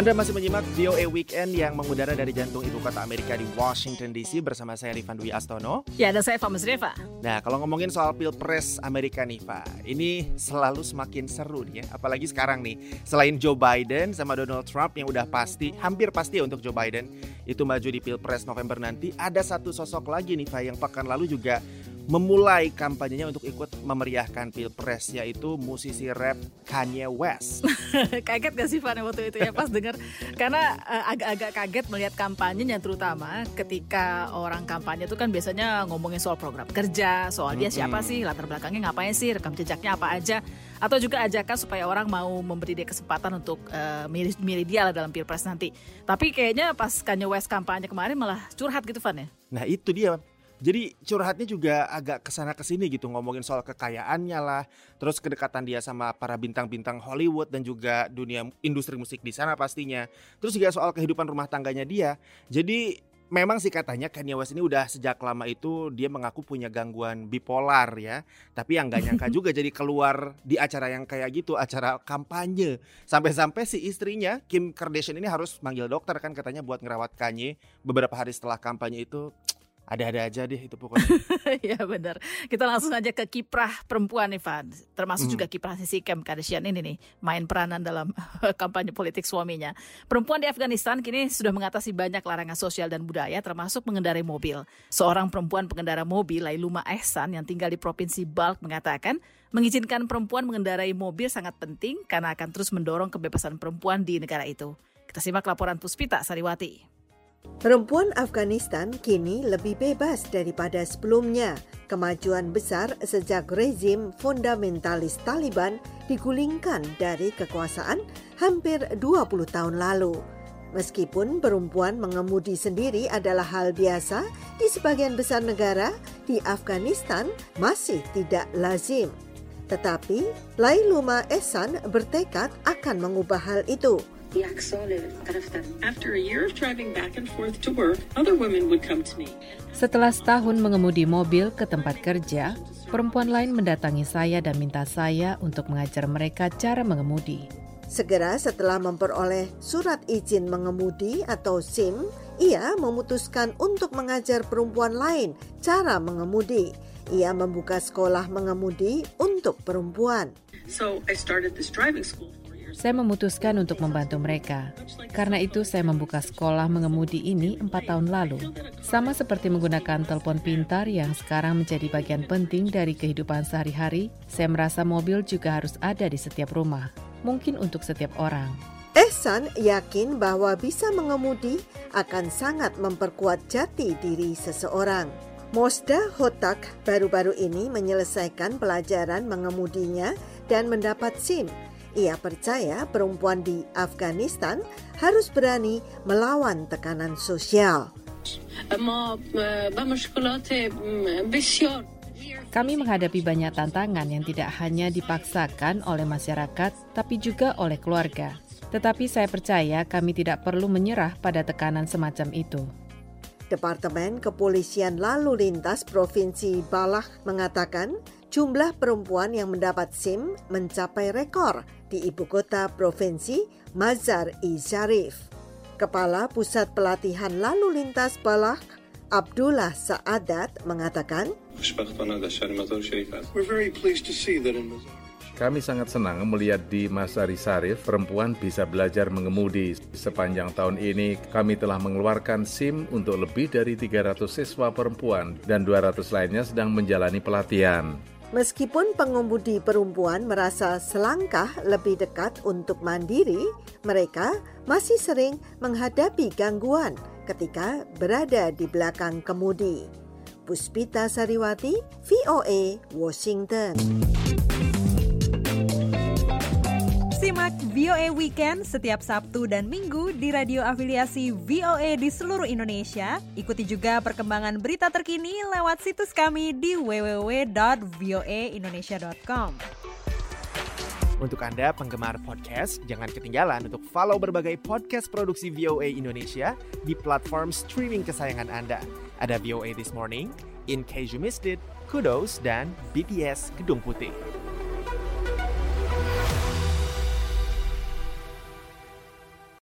Anda masih menyimak VOA Weekend yang mengudara dari jantung ibu kota Amerika di Washington DC bersama saya Rifan Dwi Astono. Ya, dan saya Famas Reva. Nah, kalau ngomongin soal Pilpres Amerika nih, Pak, ini selalu semakin seru nih ya. Apalagi sekarang nih, selain Joe Biden sama Donald Trump yang udah pasti, hampir pasti ya untuk Joe Biden itu maju di Pilpres November nanti, ada satu sosok lagi nih, Pak, yang pekan lalu juga memulai kampanyenya untuk ikut memeriahkan pilpres yaitu musisi rap Kanye West. kaget gak sih Fanny waktu itu ya pas dengar karena uh, agak-agak kaget melihat kampanyenya terutama ketika orang kampanye itu kan biasanya ngomongin soal program kerja, soal dia siapa sih, latar belakangnya ngapain sih, rekam jejaknya apa aja atau juga ajakan supaya orang mau memberi dia kesempatan untuk uh, milih, milih dia lah dalam pilpres nanti. Tapi kayaknya pas Kanye West kampanye kemarin malah curhat gitu Van ya. Nah itu dia jadi curhatnya juga agak ke sana ke sini gitu ngomongin soal kekayaannya lah, terus kedekatan dia sama para bintang-bintang Hollywood dan juga dunia industri musik di sana pastinya. Terus juga soal kehidupan rumah tangganya dia. Jadi memang sih katanya Kanye West ini udah sejak lama itu dia mengaku punya gangguan bipolar ya. Tapi yang gak nyangka juga jadi keluar di acara yang kayak gitu, acara kampanye. Sampai-sampai si istrinya Kim Kardashian ini harus manggil dokter kan katanya buat ngerawat Kanye beberapa hari setelah kampanye itu ada-ada aja deh itu pokoknya. ya benar. Kita langsung aja ke kiprah perempuan nih Van. Termasuk hmm. juga kiprah si Kim Kardashian ini nih. Main peranan dalam kampanye politik suaminya. Perempuan di Afghanistan kini sudah mengatasi banyak larangan sosial dan budaya termasuk mengendarai mobil. Seorang perempuan pengendara mobil Lailuma Ehsan yang tinggal di Provinsi Balk mengatakan mengizinkan perempuan mengendarai mobil sangat penting karena akan terus mendorong kebebasan perempuan di negara itu. Kita simak laporan Puspita Sariwati. Perempuan Afghanistan kini lebih bebas daripada sebelumnya. Kemajuan besar sejak rezim fundamentalis Taliban digulingkan dari kekuasaan hampir 20 tahun lalu. Meskipun perempuan mengemudi sendiri adalah hal biasa di sebagian besar negara, di Afghanistan masih tidak lazim. Tetapi Lailuma Ehsan bertekad akan mengubah hal itu. Setelah setahun mengemudi mobil ke tempat kerja, perempuan lain mendatangi saya dan minta saya untuk mengajar mereka cara mengemudi. Segera setelah memperoleh surat izin mengemudi atau SIM, ia memutuskan untuk mengajar perempuan lain cara mengemudi. Ia membuka sekolah mengemudi untuk perempuan. So I started this driving school saya memutuskan untuk membantu mereka. Karena itu saya membuka sekolah mengemudi ini empat tahun lalu. Sama seperti menggunakan telepon pintar yang sekarang menjadi bagian penting dari kehidupan sehari-hari, saya merasa mobil juga harus ada di setiap rumah. Mungkin untuk setiap orang. Ehsan yakin bahwa bisa mengemudi akan sangat memperkuat jati diri seseorang. Mosda Hotak baru-baru ini menyelesaikan pelajaran mengemudinya dan mendapat SIM ia percaya perempuan di Afghanistan harus berani melawan tekanan sosial. Kami menghadapi banyak tantangan yang tidak hanya dipaksakan oleh masyarakat, tapi juga oleh keluarga. Tetapi saya percaya kami tidak perlu menyerah pada tekanan semacam itu. Departemen Kepolisian Lalu Lintas Provinsi Balakh mengatakan jumlah perempuan yang mendapat SIM mencapai rekor di ibu kota provinsi Mazar-i Sharif. Kepala Pusat Pelatihan Lalu Lintas Balak, Abdullah Saadat mengatakan, kami sangat senang melihat di Masari Sarif perempuan bisa belajar mengemudi. Sepanjang tahun ini kami telah mengeluarkan SIM untuk lebih dari 300 siswa perempuan dan 200 lainnya sedang menjalani pelatihan. Meskipun pengemudi perempuan merasa selangkah lebih dekat untuk mandiri, mereka masih sering menghadapi gangguan ketika berada di belakang kemudi. Puspita Sariwati, VOA, Washington. Simak VOA Weekend setiap Sabtu dan Minggu di radio afiliasi VOA di seluruh Indonesia. Ikuti juga perkembangan berita terkini lewat situs kami di www.voaindonesia.com. Untuk Anda penggemar podcast, jangan ketinggalan untuk follow berbagai podcast produksi VOA Indonesia di platform streaming kesayangan Anda. Ada VOA This Morning, In Case You Missed It, Kudos, dan BTS Gedung Putih.